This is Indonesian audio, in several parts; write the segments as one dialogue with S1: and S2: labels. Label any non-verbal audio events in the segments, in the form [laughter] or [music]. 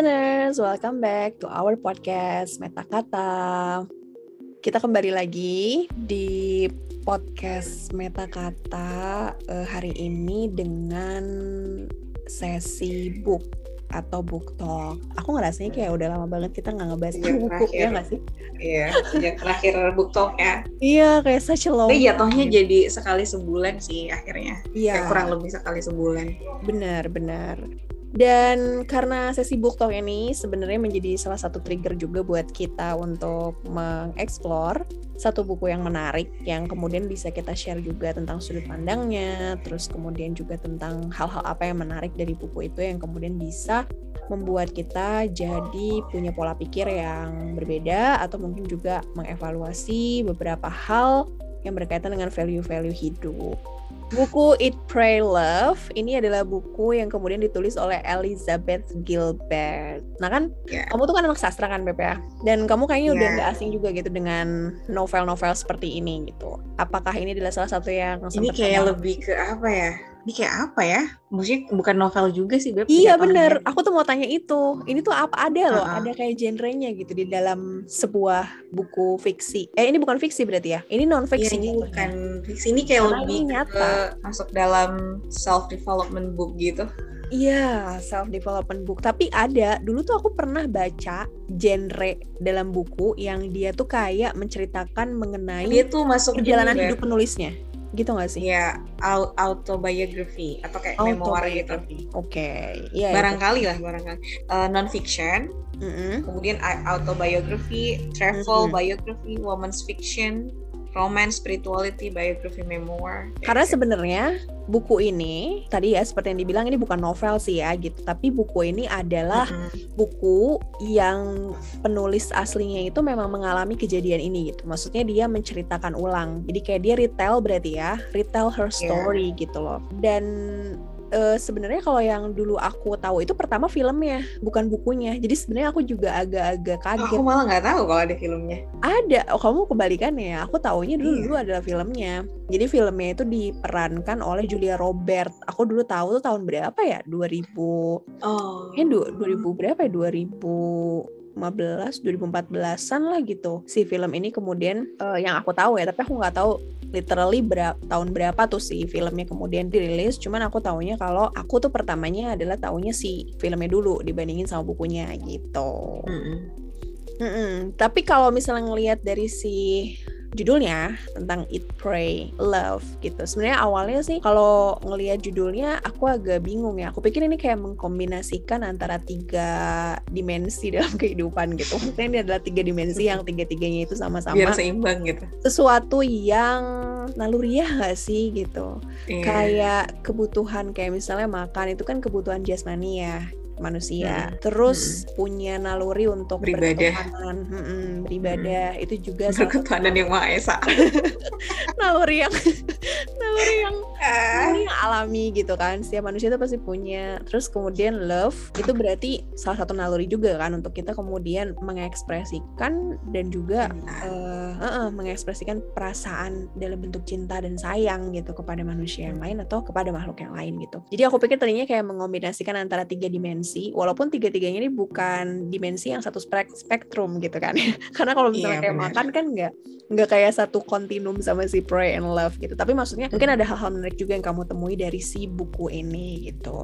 S1: listeners, welcome back to our podcast Meta Kata. Kita kembali lagi di podcast Meta Kata uh, hari ini dengan sesi book atau book talk. Aku ngerasanya kayak udah lama banget kita nggak ngebahas
S2: Sejak
S1: buku,
S2: terakhir.
S1: ya nggak sih?
S2: Iya, sejak terakhir book talk ya.
S1: Iya, kayak such a long
S2: Tapi jatuhnya
S1: time.
S2: jadi sekali sebulan sih akhirnya.
S1: Iya.
S2: Kayak kurang lebih sekali sebulan.
S1: Benar, benar. Dan karena sesi book talk ini sebenarnya menjadi salah satu trigger juga buat kita untuk mengeksplor satu buku yang menarik yang kemudian bisa kita share juga tentang sudut pandangnya, terus kemudian juga tentang hal-hal apa yang menarik dari buku itu yang kemudian bisa membuat kita jadi punya pola pikir yang berbeda atau mungkin juga mengevaluasi beberapa hal yang berkaitan dengan value-value hidup. Buku Eat, Pray, Love ini adalah buku yang kemudian ditulis oleh Elizabeth Gilbert. Nah kan,
S2: Ya.
S1: kamu tuh kan anak sastra kan, Beb ya? Dan kamu kayaknya udah
S2: Ya.
S1: nggak asing juga gitu dengan novel-novel seperti ini gitu. Apakah ini adalah salah satu yang
S2: Ini kayak
S1: kamu-
S2: lebih ke apa ya? Ini kayak apa ya? Maksudnya bukan novel juga sih, Beb.
S1: Iya bener, aku tuh mau tanya itu. Ini tuh apa ada loh,
S2: Uh-uh.
S1: ada kayak genrenya gitu di dalam sebuah buku fiksi. Eh ini bukan fiksi berarti ya? Ini non
S2: Iya,
S1: fiksi.
S2: ini
S1: jatuhnya.
S2: bukan fiksi. Ini kayak
S1: Karena
S2: lebih
S1: ini
S2: ke
S1: nyata.
S2: masuk dalam self development book gitu.
S1: Iya, self development book. Tapi ada, dulu tuh aku pernah baca genre dalam buku yang dia tuh kayak menceritakan mengenai
S2: Dia tuh masuk
S1: perjalanan
S2: ini,
S1: hidup penulisnya. Gitu gak sih?
S2: Iya, au- autobiography atau kayak memoir gitu.
S1: Oke, iya. itu.
S2: Barangkali lah, barangkali. non fiction,
S1: Mm-mm.
S2: kemudian a- autobiography, travel
S1: Mhm.
S2: biography, women's fiction, romance, spirituality, biography, memoir.
S1: Karena sebenarnya buku ini tadi ya seperti yang dibilang ini bukan novel sih ya gitu, tapi buku ini adalah
S2: Mm-mm.
S1: buku yang penulis aslinya itu memang mengalami kejadian ini gitu. Maksudnya dia menceritakan ulang. Jadi kayak dia retell berarti ya, retell her
S2: Iya.
S1: story gitu loh. Dan eh, sebenarnya kalau yang dulu aku tahu itu pertama filmnya, bukan bukunya. Jadi sebenarnya aku juga agak-agak kaget.
S2: Aku malah nggak tahu kalau ada filmnya.
S1: Ada, oh kamu kebalikannya ya. Aku taunya dulu
S2: Iya.
S1: dulu adalah filmnya. Jadi filmnya itu diperankan oleh Julia Robert. Aku dulu tahu tuh tahun berapa ya? 2000
S2: Oh.
S1: Du- 2000 berapa ya? 2015, 2014-an lah gitu. Si film ini kemudian eh, yang aku tahu ya, tapi aku nggak tahu literally berapa tahun berapa tuh si filmnya kemudian dirilis. Cuman aku taunya kalau aku tuh pertamanya adalah taunya si filmnya dulu dibandingin sama bukunya gitu.
S2: Mm-mm.
S1: Mm-mm. Tapi kalau misalnya ngelihat dari si judulnya tentang Eat, Pray, Love gitu. Sebenarnya awalnya sih kalau ngelihat judulnya aku agak bingung ya. Aku pikir ini kayak mengkombinasikan antara tiga dimensi [laughs] dalam kehidupan gitu. Maksudnya ini adalah tiga dimensi yang tiga-tiganya itu sama-sama
S2: Biar seimbang gitu.
S1: sesuatu yang naluriah gak sih gitu
S2: Iya.
S1: kayak kebutuhan kayak misalnya makan itu kan kebutuhan jasmani ya manusia
S2: Mm.
S1: terus punya naluri untuk
S2: Beribadah.
S1: berketuhanan mm-mm, beribadah itu juga
S2: Berketuhanan yang Maha Esa. [laughs]
S1: naluri yang [laughs] naluri yang
S2: Ah.
S1: naluri yang alami gitu kan setiap manusia itu pasti punya terus kemudian love itu berarti salah satu naluri juga kan untuk kita kemudian mengekspresikan dan juga eh, eh, eh, mengekspresikan perasaan dalam bentuk cinta dan sayang gitu kepada manusia yang lain atau kepada makhluk yang lain gitu. Jadi aku pikir tadinya kayak mengombinasikan antara tiga dimensi, walaupun tiga-tiganya ini bukan dimensi yang satu spek- spektrum gitu kan. [laughs] Karena kalau misalnya
S2: Iya,
S1: kayak
S2: benar.
S1: makan kan nggak nggak kayak satu kontinum sama si pray and love gitu. Tapi maksudnya mungkin ada hal-hal menarik juga yang kamu temui dari si buku ini gitu.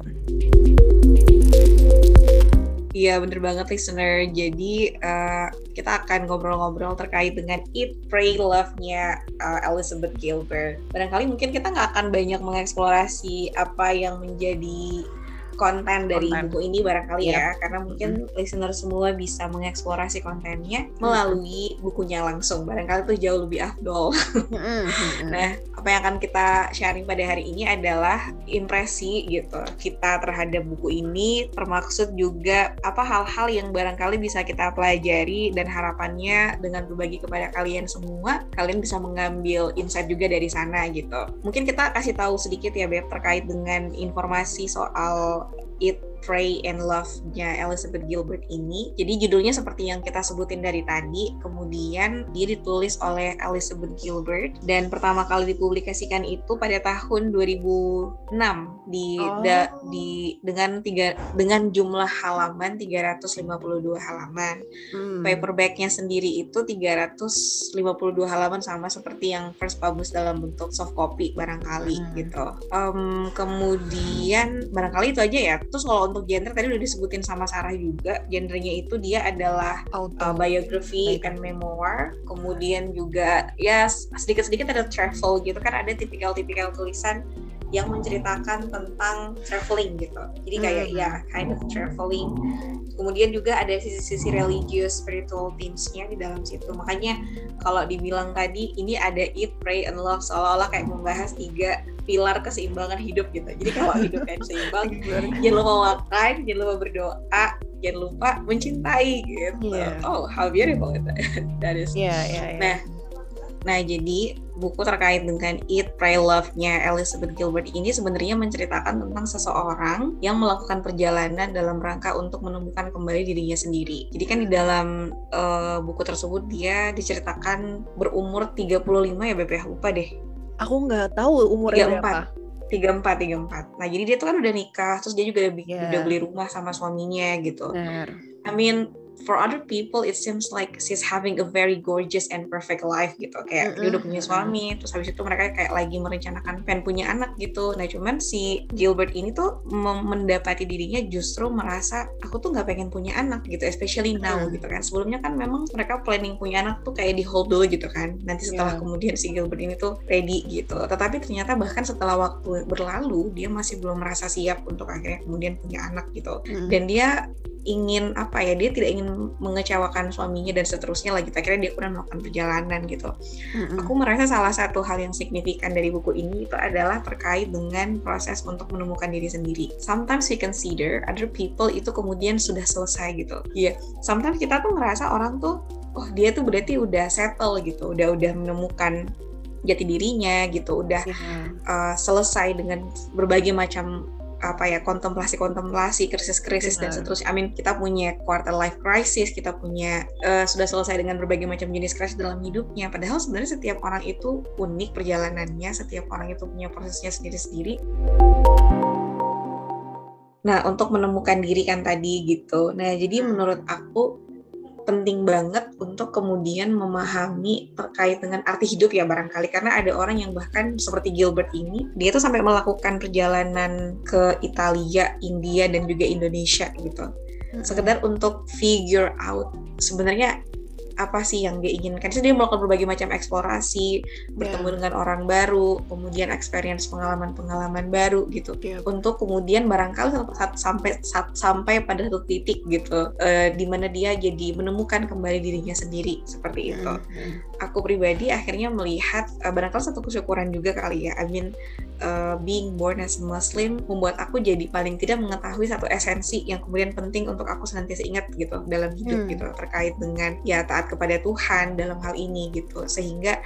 S2: Iya bener banget listener. Jadi eh, kita akan ngobrol-ngobrol terkait dengan Eat, Pray, Love-nya eh, Elizabeth Gilbert. Barangkali mungkin kita nggak akan banyak mengeksplorasi apa yang menjadi konten dari
S1: Konten.
S2: buku ini barangkali
S1: Yap.
S2: ya karena mungkin listener semua bisa mengeksplorasi kontennya melalui bukunya langsung barangkali itu jauh lebih afdol [laughs] Nah, apa yang akan kita sharing pada hari ini adalah impresi gitu kita terhadap buku ini, termaksud juga apa hal-hal yang barangkali bisa kita pelajari dan harapannya dengan berbagi kepada kalian semua, kalian bisa mengambil insight juga dari sana gitu. Mungkin kita kasih tahu sedikit ya Beb terkait dengan informasi soal Eat, Pray and Love-nya Elizabeth Gilbert ini. Jadi judulnya seperti yang kita sebutin dari tadi, kemudian dia ditulis oleh Elizabeth Gilbert dan pertama kali dipublikasikan itu pada tahun 2006 di oh. da, di dengan tiga dengan jumlah halaman 352 halaman. Hmm. Paperbacknya sendiri itu 352 halaman sama seperti yang first published dalam bentuk soft copy barangkali hmm. gitu. Um, kemudian barangkali itu aja ya. Terus kalau untuk genre tadi udah disebutin sama Sarah juga genrenya itu dia adalah uh, biography and memoir. Kemudian juga ya sedikit-sedikit ada travel gitu kan ada tipikal-tipikal tulisan yang menceritakan tentang traveling gitu. Jadi kayak hmm. ya kind of traveling. Kemudian juga ada sisi-sisi religious spiritual themes-nya di dalam situ. Makanya kalau dibilang tadi ini ada eat, pray, and love seolah-olah kayak membahas tiga pilar keseimbangan hidup gitu. Jadi kalau [laughs] hidup kan seimbang, jangan lupa makan, jangan lupa berdoa, jangan lupa mencintai gitu. Yeah. Oh, how beautiful itu. [laughs] that is.
S1: Yeah, yeah, yeah.
S2: Nah, nah jadi buku terkait dengan Eat, Pray, Love-nya Elizabeth Gilbert ini sebenarnya menceritakan tentang seseorang yang melakukan perjalanan dalam rangka untuk menemukan kembali dirinya sendiri. Jadi kan di dalam uh, buku tersebut dia diceritakan berumur 35 ya Beb ya, lupa deh.
S1: Aku nggak tahu umurnya berapa.
S2: tiga empat tiga empat nah jadi dia tuh kan udah nikah terus dia juga udah, yeah. udah beli rumah sama suaminya gitu Benar. I mean for other people it seems like she's having a very gorgeous and perfect life gitu kayak mm -hmm. dia udah punya suami terus habis itu mereka kayak lagi merencanakan pengen punya anak gitu nah cuman si Gilbert ini tuh mendapati dirinya justru merasa aku tuh nggak pengen punya anak gitu especially now mm. gitu kan sebelumnya kan memang mereka planning punya anak tuh kayak di hold dulu gitu kan nanti setelah yeah. kemudian si Gilbert ini tuh ready gitu tetapi ternyata bahkan setelah waktu berlalu dia masih belum merasa siap untuk akhirnya kemudian punya anak gitu mm. dan dia ingin apa ya dia tidak ingin mengecewakan suaminya dan seterusnya lagi akhirnya dia pernah melakukan perjalanan gitu mm-hmm. aku merasa salah satu hal yang signifikan dari buku ini itu adalah terkait dengan proses untuk menemukan diri sendiri sometimes we consider other people itu kemudian sudah selesai gitu iya yeah. sometimes kita tuh ngerasa orang tuh oh dia tuh berarti udah settle gitu udah udah menemukan jati dirinya gitu udah yeah. uh, selesai dengan berbagai macam apa ya kontemplasi-kontemplasi krisis-krisis dan seterusnya. I mean kita punya quarter life crisis, kita punya uh, sudah selesai dengan berbagai macam jenis krisis dalam hidupnya. Padahal sebenarnya setiap orang itu unik perjalanannya, setiap orang itu punya prosesnya sendiri-sendiri. Nah, untuk menemukan diri kan tadi gitu. Nah, jadi menurut aku penting banget untuk kemudian memahami terkait dengan arti hidup ya barangkali karena ada orang yang bahkan seperti Gilbert ini dia tuh sampai melakukan perjalanan ke Italia, India dan juga Indonesia gitu. Sekedar untuk figure out sebenarnya apa sih yang dia inginkan. Jadi dia melakukan berbagai macam eksplorasi, bertemu yeah. dengan orang baru, kemudian experience pengalaman-pengalaman baru gitu. Yeah. Untuk kemudian barangkali saat, sampai sampai pada satu titik gitu uh, di mana dia jadi menemukan kembali dirinya sendiri seperti itu. Mm -hmm. Aku pribadi akhirnya melihat uh, barangkali satu kesyukuran juga kali ya. I mean uh, being born as a Muslim membuat aku jadi paling tidak mengetahui satu esensi yang kemudian penting untuk aku senantiasa ingat gitu dalam hidup hmm. gitu terkait dengan ya taat kepada Tuhan dalam hal ini gitu. Sehingga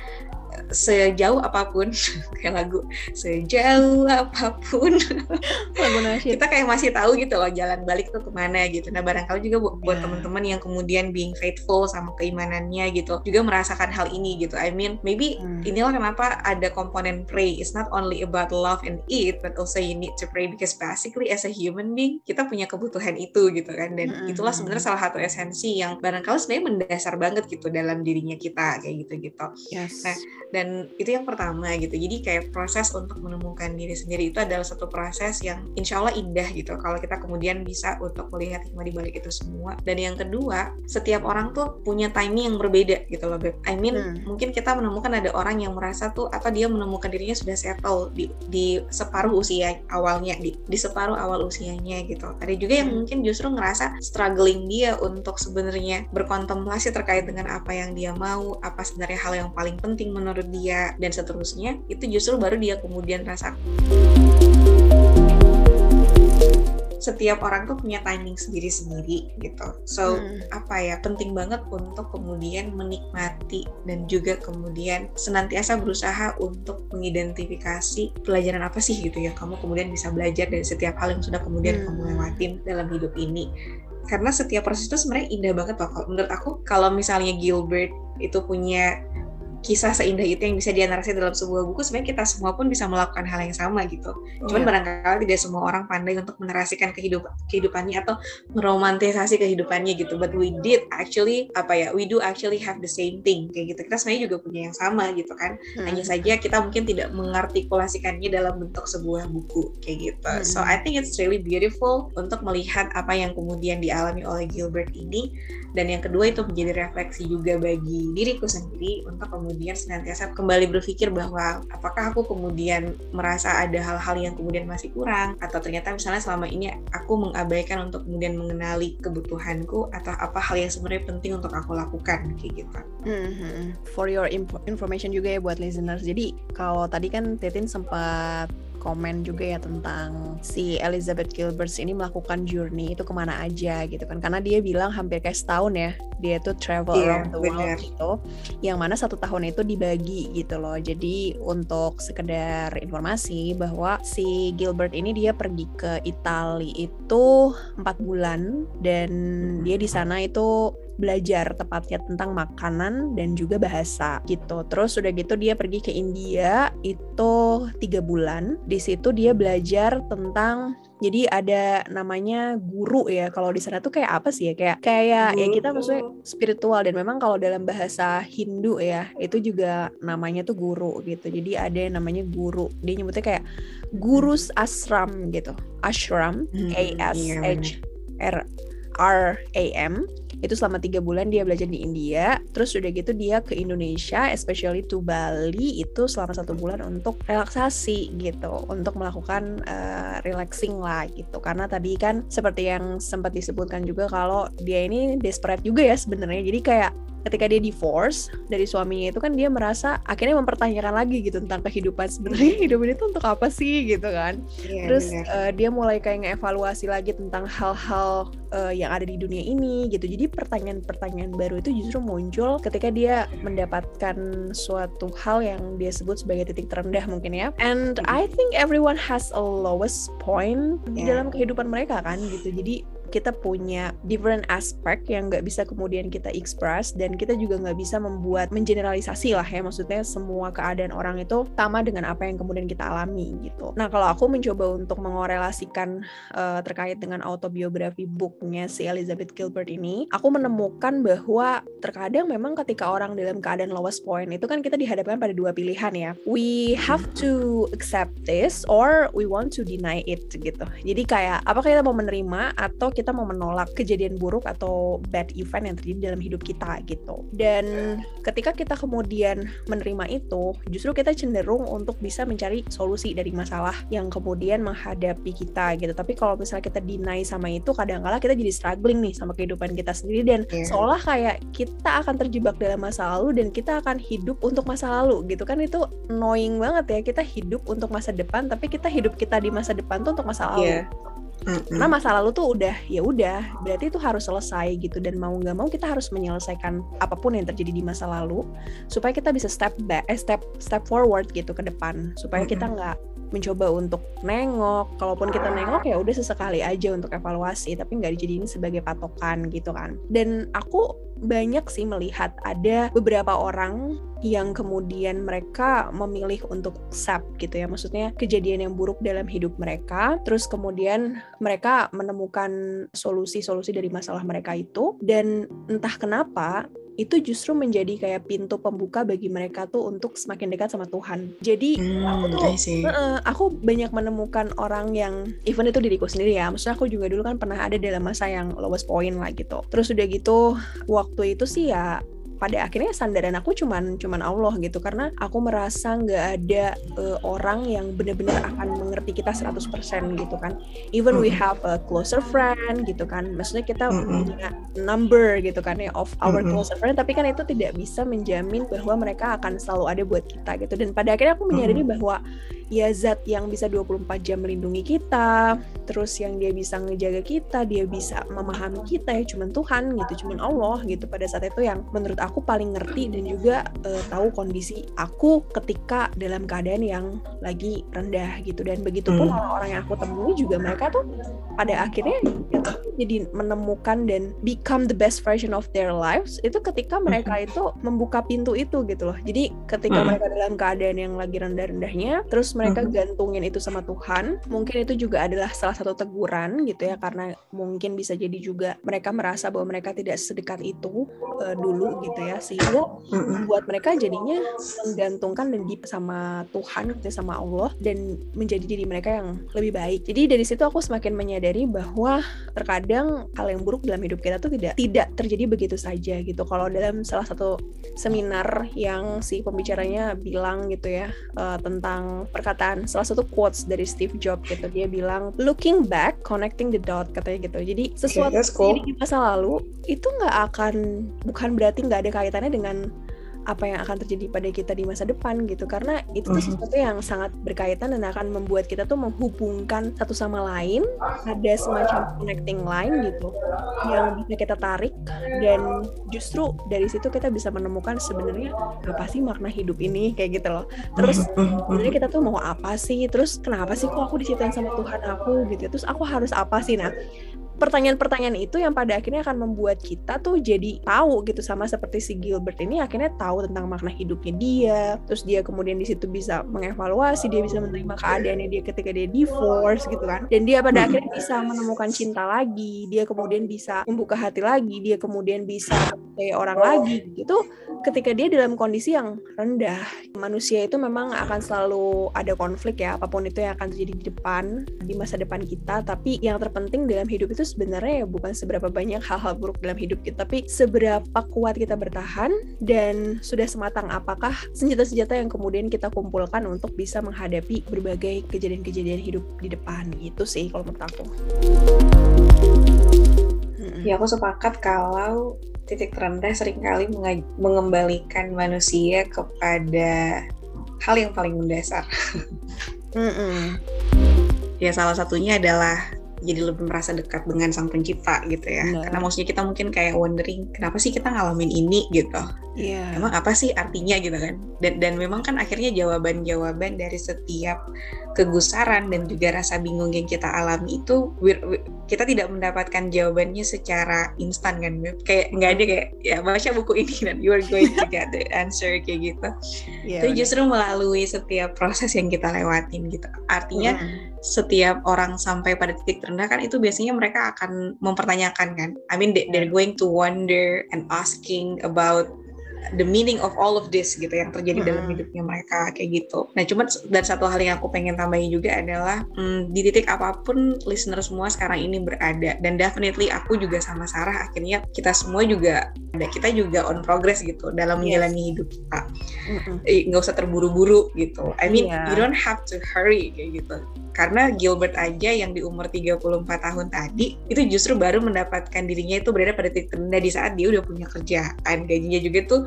S2: sejauh apa pun [laughs] kayak lagu sejauh apa pun. [laughs] Lagu kita kayak masih tahu gitu loh jalan balik tuh ke mana gitu. Nah barangkali juga buat, yeah. teman-teman yang kemudian being faithful sama keimanannya gitu juga merasakan hal ini gitu. I mean maybe hmm. inilah kenapa ada komponen pray. It's not only about love and eat but also you need to pray because basically as a human being kita punya kebutuhan itu gitu kan. Dan hmm. itulah sebenarnya salah satu esensi yang barangkali sebenarnya mendasar banget gitu dalam dirinya kita kayak gitu gitu
S1: yes.
S2: nah dan itu yang pertama gitu jadi kayak proses untuk menemukan diri sendiri itu adalah satu proses yang insya Allah indah gitu kalau kita kemudian bisa untuk melihat hikmah di balik itu semua dan yang kedua setiap orang tuh punya timing yang berbeda gitu loh Beb I mean hmm. mungkin kita menemukan ada orang yang merasa tuh apa dia menemukan dirinya sudah settle di, di separuh usia awalnya di, di separuh awal usianya gitu ada juga yang hmm. mungkin justru ngerasa struggling dia untuk sebenarnya berkontemplasi terkait dengan apa yang dia mau apa sebenarnya hal yang paling penting menurut menurut dia dan seterusnya itu justru baru dia kemudian rasa setiap orang tuh punya timing sendiri-sendiri gitu. So hmm. apa ya penting banget untuk kemudian menikmati dan juga kemudian senantiasa berusaha untuk mengidentifikasi pelajaran apa sih gitu ya kamu kemudian bisa belajar dari setiap hal yang sudah kemudian hmm. kamu lewatin dalam hidup ini karena setiap proses itu sebenarnya indah banget loh. Menurut aku kalau misalnya Gilbert itu punya kisah seindah itu yang bisa dianalisa dalam sebuah buku sebenarnya kita semua pun bisa melakukan hal yang sama gitu. Cuman yeah. barangkali tidak semua orang pandai untuk menerasikan kehidupan kehidupannya atau meromantisasi kehidupannya gitu. But we did actually apa ya we do actually have the same thing. Kayak gitu. Kita sebenarnya juga punya yang sama gitu kan. Hmm. hanya saja kita mungkin tidak mengartikulasikannya dalam bentuk sebuah buku kayak gitu. Hmm. so I think it's really beautiful untuk melihat apa yang kemudian dialami oleh Gilbert ini. Dan yang kedua itu menjadi refleksi juga bagi diriku sendiri untuk kemudian senantiasa kembali berpikir bahwa apakah aku kemudian merasa ada hal-hal yang kemudian masih kurang atau ternyata misalnya selama ini aku mengabaikan untuk kemudian mengenali kebutuhanku atau apa hal yang sebenarnya penting untuk aku lakukan kayak gitu.
S1: Mm-hmm. For your information juga ya buat listeners. Jadi kalau tadi kan Titin sempat komen juga ya tentang si Elizabeth Gilbert ini melakukan journey itu ke mana aja gitu kan karena dia bilang hampir kayak setahun ya dia tuh travel yeah, around the world bener. gitu yang mana satu tahun itu dibagi gitu loh jadi untuk sekedar informasi bahwa si Gilbert ini dia pergi ke Italia itu empat bulan dan dia di sana itu belajar tepatnya tentang makanan dan juga bahasa gitu. Terus udah gitu dia pergi ke India itu tiga bulan. Di situ dia belajar tentang jadi ada namanya guru ya. Kalau di sana tuh kayak apa sih ya? Kayak kayak ya kita maksudnya spiritual dan memang kalau dalam bahasa Hindu ya itu juga namanya tuh guru gitu. Jadi ada yang namanya guru. Dia nyebutnya kayak gurus asram gitu. Ashram, hmm, A S iya, H R R A M itu selama tiga bulan dia belajar di India. Terus udah gitu dia ke Indonesia especially to Bali itu selama satu bulan untuk relaksasi gitu. Untuk melakukan uh, relaxing lah gitu. Karena tadi kan seperti yang sempat disebutkan juga kalau dia ini desperate juga ya sebenarnya. Jadi kayak ketika dia divorce dari suaminya itu kan dia merasa akhirnya mempertanyakan lagi gitu tentang kehidupan sebenarnya. [laughs] Hidup ini tuh untuk apa sih gitu kan. Yeah, terus uh, dia mulai kayak ngevaluasi lagi tentang hal-hal uh, yang ada di dunia ini gitu. Jadi pertanyaan-pertanyaan baru itu justru muncul ketika dia mendapatkan suatu hal yang dia sebut sebagai titik terendah mungkin ya. And I think everyone has a lowest point yeah. di dalam kehidupan mereka kan gitu. Jadi kita punya different aspect yang nggak bisa kemudian kita express dan kita juga nggak bisa membuat mengeneralisasi lah ya maksudnya semua keadaan orang itu sama dengan apa yang kemudian kita alami gitu. Nah kalau aku mencoba untuk mengorelasikan uh, terkait dengan autobiografi booknya si Elizabeth Gilbert ini, aku menemukan bahwa terkadang memang ketika orang dalam keadaan lowest point itu kan kita dihadapkan pada dua pilihan ya. We have to accept this or we want to deny it gitu. Jadi kayak apakah kita mau menerima atau kita mau menolak kejadian buruk atau bad event yang terjadi dalam hidup kita gitu. Dan ketika kita kemudian menerima itu, justru kita cenderung untuk bisa mencari solusi dari masalah yang kemudian menghadapi kita gitu. Tapi kalau misalnya kita deny sama itu, kadang-kala kita jadi struggling nih sama kehidupan kita sendiri dan yeah. seolah kayak kita akan terjebak dalam masa lalu dan kita akan hidup untuk masa lalu gitu kan itu annoying banget ya kita hidup untuk masa depan tapi kita hidup kita di masa depan tuh untuk masa lalu. Yeah. Mm-hmm. Karena masa lalu tuh udah ya udah, berarti itu harus selesai gitu. Dan mau nggak mau kita harus menyelesaikan apa pun yang terjadi di masa lalu supaya kita bisa step back, eh, step step forward gitu ke depan. Supaya mm-hmm. kita nggak mencoba untuk nengok. Kalaupun kita nengok ya udah sesekali aja untuk evaluasi. Tapi nggak dijadiin sebagai patokan gitu kan. Dan aku banyak sih melihat ada beberapa orang yang kemudian mereka memilih untuk accept gitu ya. Maksudnya kejadian yang buruk dalam hidup mereka terus kemudian mereka menemukan solusi-solusi dari masalah mereka itu. Dan entah kenapa itu justru menjadi kayak pintu pembuka bagi mereka tuh untuk semakin dekat sama Tuhan. Jadi hmm, aku tuh uh, aku banyak menemukan orang yang even itu diriku sendiri ya. Maksudnya aku juga dulu kan pernah ada dalam masa yang lowest point lah gitu. Terus udah gitu waktu itu sih ya pada akhirnya sandaran aku cuman cuman Allah gitu. Karena aku merasa nggak ada uh, orang yang benar-benar akan mengerti kita 100% gitu kan. Even we have a closer friend gitu kan. Maksudnya kita punya number gitu kan ya of our closer friend. Tapi kan itu tidak bisa menjamin bahwa mereka akan selalu ada buat kita gitu. Dan pada akhirnya aku menyadari bahwa ya zat yang bisa 24 jam melindungi kita, terus yang dia bisa ngejaga kita, dia bisa memahami kita ya cuman Tuhan gitu, cuman Allah gitu pada saat itu yang menurut aku paling ngerti dan juga uh, tahu kondisi aku ketika dalam keadaan yang lagi rendah gitu dan begitu pun hmm. orang-orang yang aku temui juga mereka tuh pada akhirnya ya, jadi menemukan dan become the best version of their lives itu ketika mereka hmm. itu membuka pintu itu gitu loh. Jadi ketika hmm. mereka dalam keadaan yang lagi rendah-rendahnya terus mereka gantungin itu sama Tuhan mungkin itu juga adalah salah satu teguran gitu ya karena mungkin bisa jadi juga mereka merasa bahwa mereka tidak sedekat itu uh, dulu gitu ya sehingga mm-hmm. buat mereka jadinya menggantungkan dan sama Tuhan gitu ya, sama Allah dan menjadi diri mereka yang lebih baik jadi dari situ aku semakin menyadari bahwa terkadang hal yang buruk dalam hidup kita tuh tidak tidak terjadi begitu saja gitu kalau dalam salah satu seminar yang si pembicaranya bilang gitu ya uh, tentang perkataan perkataan salah satu quotes dari Steve Jobs gitu dia bilang looking back connecting the dot katanya gitu jadi sesuatu okay, cool. di masa lalu itu nggak akan bukan berarti nggak ada kaitannya dengan apa yang akan terjadi pada kita di masa depan gitu. Karena itu tuh mhm. sesuatu yang sangat berkaitan dan akan membuat kita tuh menghubungkan satu sama lain ada semacam connecting line gitu yang bisa kita tarik. Dan justru dari situ kita bisa menemukan sebenarnya apa sih makna hidup ini kayak gitu loh. Terus mhm, mhm, sebenarnya kita tuh mau apa sih? Terus kenapa sih kok aku diciptain sama Tuhan aku gitu? Terus aku harus apa sih? Nah pertanyaan-pertanyaan itu yang pada akhirnya akan membuat kita tuh jadi tahu gitu sama seperti si Gilbert ini akhirnya tahu tentang makna hidupnya dia. Terus dia kemudian di situ bisa mengevaluasi dia bisa menerima keadaannya dia ketika dia divorce gitu kan. Dan dia pada akhirnya bisa menemukan cinta lagi dia kemudian bisa membuka hati lagi dia kemudian bisa kayak orang lagi gitu ketika dia dalam kondisi yang rendah manusia itu memang akan selalu ada konflik ya apa pun itu yang akan terjadi di depan di masa depan kita tapi yang terpenting dalam hidup itu sebenarnya ya bukan seberapa banyak hal-hal buruk dalam hidup kita, tapi seberapa kuat kita bertahan dan sudah sematang apakah senjata-senjata yang kemudian kita kumpulkan untuk bisa menghadapi berbagai kejadian-kejadian hidup di depan. Itu sih kalau menurut aku.
S2: Ya aku sepakat kalau titik terendah sering kali mengembalikan manusia kepada hal yang paling mendasar. mm -mm. Ya salah satunya adalah jadi lebih merasa dekat dengan sang pencipta gitu ya. Nah. Karena maksudnya kita mungkin kayak wondering kenapa sih kita ngalamin ini gitu. Yeah. Emang apa sih artinya gitu kan? Dan dan memang kan akhirnya jawaban-jawaban dari setiap kegusaran dan juga rasa bingung yang kita alami itu we're, we're, kita tidak mendapatkan jawabannya secara instan kan kayak nggak ada kayak ya baca buku ini dan you are going to get the answer kayak gitu. Yeah, itu justru melalui setiap proses yang kita lewatin gitu. Artinya mm. setiap orang sampai pada titik terendah kan itu biasanya mereka akan mempertanyakan kan. I mean they, they're going to wonder and asking about the meaning of all of this gitu yang terjadi hmm. dalam hidupnya mereka kayak gitu. Nah, cuma dan satu hal yang aku pengen tambahin juga adalah hmm, di titik apa pun listener semua sekarang ini berada dan definitely aku juga sama Sarah akhirnya kita semua juga ada kita juga on progress gitu dalam yes. menjalani hidup kita. Nggak usah terburu-buru gitu. I mean, yeah. you don't have to hurry kayak gitu karena Gilbert aja yang di umur 34 tahun tadi itu justru baru mendapatkan dirinya itu berada pada titik terendah di saat dia udah punya kerjaan gajinya juga tuh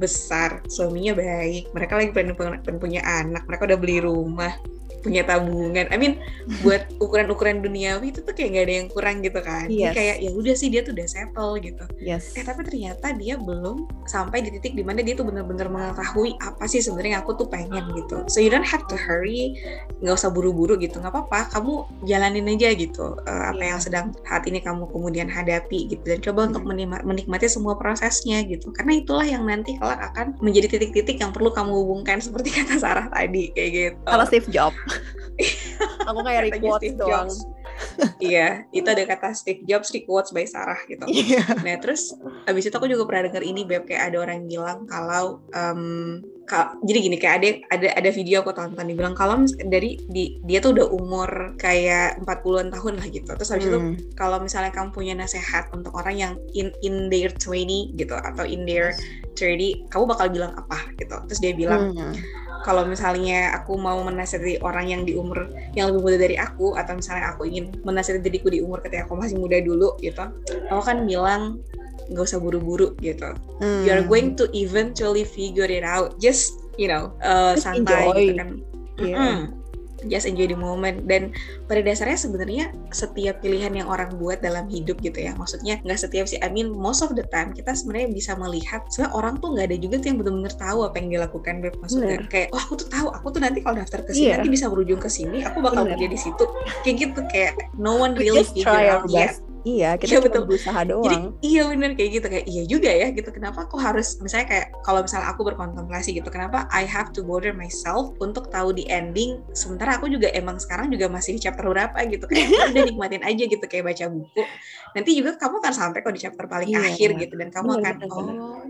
S2: besar suaminya baik mereka lagi pengen, punya anak mereka udah beli rumah punya tabungan. I mean buat ukuran-ukuran duniawi itu tuh kayak gak ada yang kurang gitu kan. Yes. kayak ya udah sih dia tuh udah settle gitu.
S1: Yes.
S2: Eh tapi ternyata dia belum sampai di titik di mana dia tuh bener-bener mengetahui apa sih sebenarnya aku tuh pengen gitu. So you don't have to hurry, nggak usah buru-buru gitu. Nggak apa-apa, kamu jalanin aja gitu uh, apa yeah. yang sedang saat ini kamu kemudian hadapi gitu dan coba hmm. untuk menikmati semua prosesnya gitu. Karena itulah yang nanti kelak akan menjadi titik-titik yang perlu kamu hubungkan seperti kata Sarah tadi kayak gitu.
S1: Kalau Steve Jobs. [laughs] aku kayak requotes doang
S2: iya itu ada kata Steve Jobs requotes by Sarah gitu yeah. nah terus abis itu aku juga pernah dengar ini beb kayak ada orang bilang kalau um, jadi gini kayak ada ada ada video aku tonton dibilang kalau dari di, dia tuh udah umur kayak 40-an tahun lah gitu. Terus habis hmm. itu kalau misalnya kamu punya nasihat untuk orang yang in in their 20 gitu atau in their 30, kamu bakal bilang apa gitu. Terus dia bilang hmm. Kalau misalnya aku mau menasihati orang yang di umur yang lebih muda dari aku atau misalnya aku ingin menasihati diriku di umur ketika aku masih muda dulu gitu, aku kan bilang nggak usah buru-buru gitu. Hmm. You're going to eventually figure it out. Just you know uh, santai gitu kan. Yeah. Mm -hmm just enjoy the moment. Dan pada dasarnya sebenarnya setiap pilihan yang orang buat dalam hidup gitu ya maksudnya nggak setiap sih I mean most of the time kita sebenarnya bisa melihat sebenarnya orang tuh nggak ada juga tuh yang benar-benar tahu apa yang dilakukan Beb. Maksudnya Bener. kayak wah aku tuh tahu aku tuh nanti kalau daftar ke sini yeah. nanti bisa berujung ke sini aku bakal kerja di situ. Kayak gitu kayak no one really figure out yet
S1: Iya, [laughs] kita ya, betul. berusaha doang. Jadi
S2: iya bener kayak gitu kayak iya juga ya gitu. Kenapa aku harus misalnya kayak kalau misalnya aku berkontemplasi gitu, kenapa I have to bother myself untuk tahu di ending sementara aku juga emang sekarang juga masih di chapter berapa gitu kayak ya udah nikmatin aja gitu kayak baca buku. Nanti juga kamu akan sampai kok di chapter paling iya, akhir gitu dan kamu bener, akan bener, oh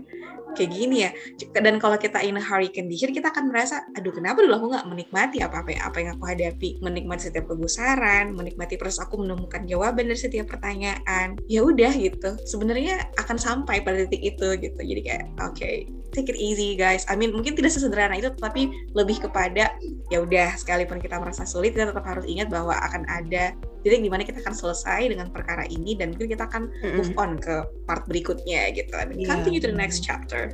S2: kayak gini ya. Dan kalau kita in a hurry condition kita akan merasa aduh kenapa dulu aku nggak menikmati apa-apa apa yang aku hadapi, menikmati setiap kegusaran, menikmati proses aku menemukan jawaban dari setiap pertanyaan. Pertanyaan ya udah gitu. Sebenarnya akan sampai pada titik itu gitu. Jadi kayak oke okay, take it easy guys. I mean mungkin tidak sesederhana itu tapi lebih kepada ya udah sekalipun kita merasa sulit kita tetap harus ingat bahwa akan ada titik di mana kita akan selesai dengan perkara ini dan mungkin kita akan move on ke part berikutnya gitu. Dan yeah. continue to the next chapter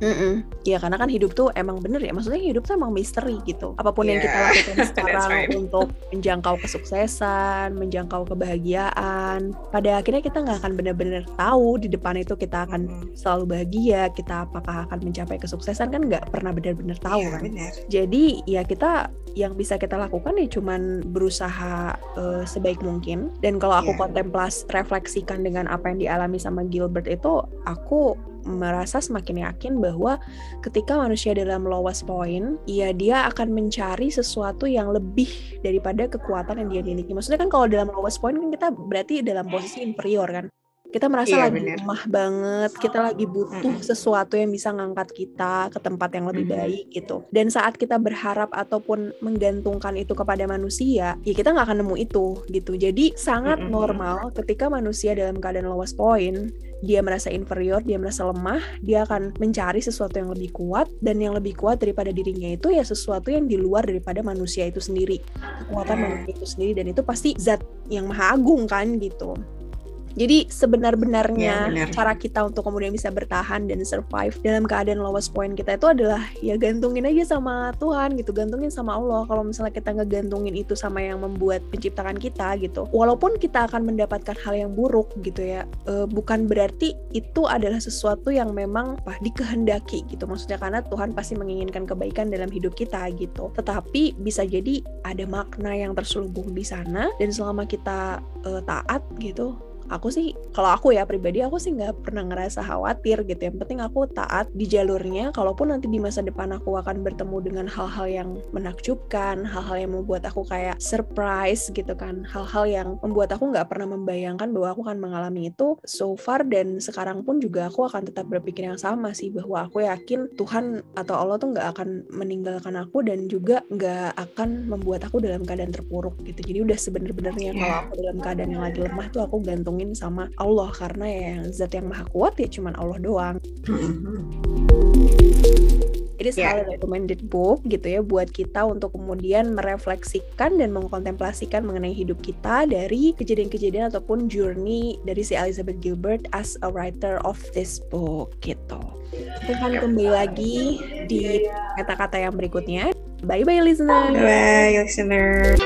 S1: Mm Iya karena kan hidup tuh emang bener ya. Maksudnya hidup tuh emang misteri gitu. Apa pun yeah. yang kita lakukan [laughs] sekarang right. untuk menjangkau kesuksesan, menjangkau kebahagiaan, pada akhirnya kita nggak akan benar-benar tahu di depan itu kita akan mm. selalu bahagia, kita apakah akan mencapai kesuksesan kan nggak pernah benar-benar tahu yeah, kan. Bener. Jadi ya kita yang bisa kita lakukan ya cuman berusaha uh, sebaik mungkin. Dan kalau aku yeah. kontemplas refleksikan dengan apa yang dialami sama Gilbert itu, aku merasa semakin yakin bahwa ketika manusia dalam lowest point, ya dia akan mencari sesuatu yang lebih daripada kekuatan yang dia miliki. Maksudnya kan kalau dalam lowest point kan kita berarti dalam posisi inferior kan. Kita merasa iya, lagi bener. lemah banget, kita lagi butuh sesuatu yang bisa ngangkat kita ke tempat yang lebih baik gitu. Dan saat kita berharap ataupun menggantungkan itu kepada manusia, ya kita nggak akan nemu itu gitu. Jadi sangat normal ketika manusia dalam keadaan lowest point, dia merasa inferior, dia merasa lemah, dia akan mencari sesuatu yang lebih kuat dan yang lebih kuat daripada dirinya itu ya sesuatu yang di luar daripada manusia itu sendiri. Kekuatan manusia itu sendiri dan itu pasti zat yang maha agung kan gitu. Jadi sebenar-benarnya ya, cara kita untuk kemudian bisa bertahan dan survive dalam keadaan lowest point kita itu adalah ya gantungin aja sama Tuhan gitu, gantungin sama Allah. Kalau misalnya kita ngegantungin itu sama yang membuat penciptakan kita gitu, walaupun kita akan mendapatkan hal yang buruk gitu ya, e, bukan berarti itu adalah sesuatu yang memang apa dikehendaki gitu. Maksudnya karena Tuhan pasti menginginkan kebaikan dalam hidup kita gitu. Tetapi bisa jadi ada makna yang terselubung di sana dan selama kita e, taat gitu aku sih kalau aku ya pribadi aku sih nggak pernah ngerasa khawatir gitu. Yang penting aku taat di jalurnya kalaupun nanti di masa depan aku akan bertemu dengan hal-hal yang menakjubkan hal-hal yang membuat aku kayak surprise gitu kan. Hal-hal yang membuat aku nggak pernah membayangkan bahwa aku akan mengalami itu so far. Dan sekarang pun juga aku akan tetap berpikir yang sama sih bahwa aku yakin Tuhan atau Allah tuh nggak akan meninggalkan aku dan juga nggak akan membuat aku dalam keadaan terpuruk gitu. Jadi udah sebener-benernya kalau aku dalam keadaan yang lagi lemah tuh aku gantung digantungin sama Allah karena ya yang zat yang maha kuat ya cuman Allah doang. It is yeah. highly recommended book gitu ya buat kita untuk kemudian merefleksikan dan mengkontemplasikan mengenai hidup kita dari kejadian-kejadian ataupun journey dari si Elizabeth Gilbert as a writer of this book gitu. Kita akan kembali lagi di kata-kata yang berikutnya. Bye bye listener.
S2: Bye listener.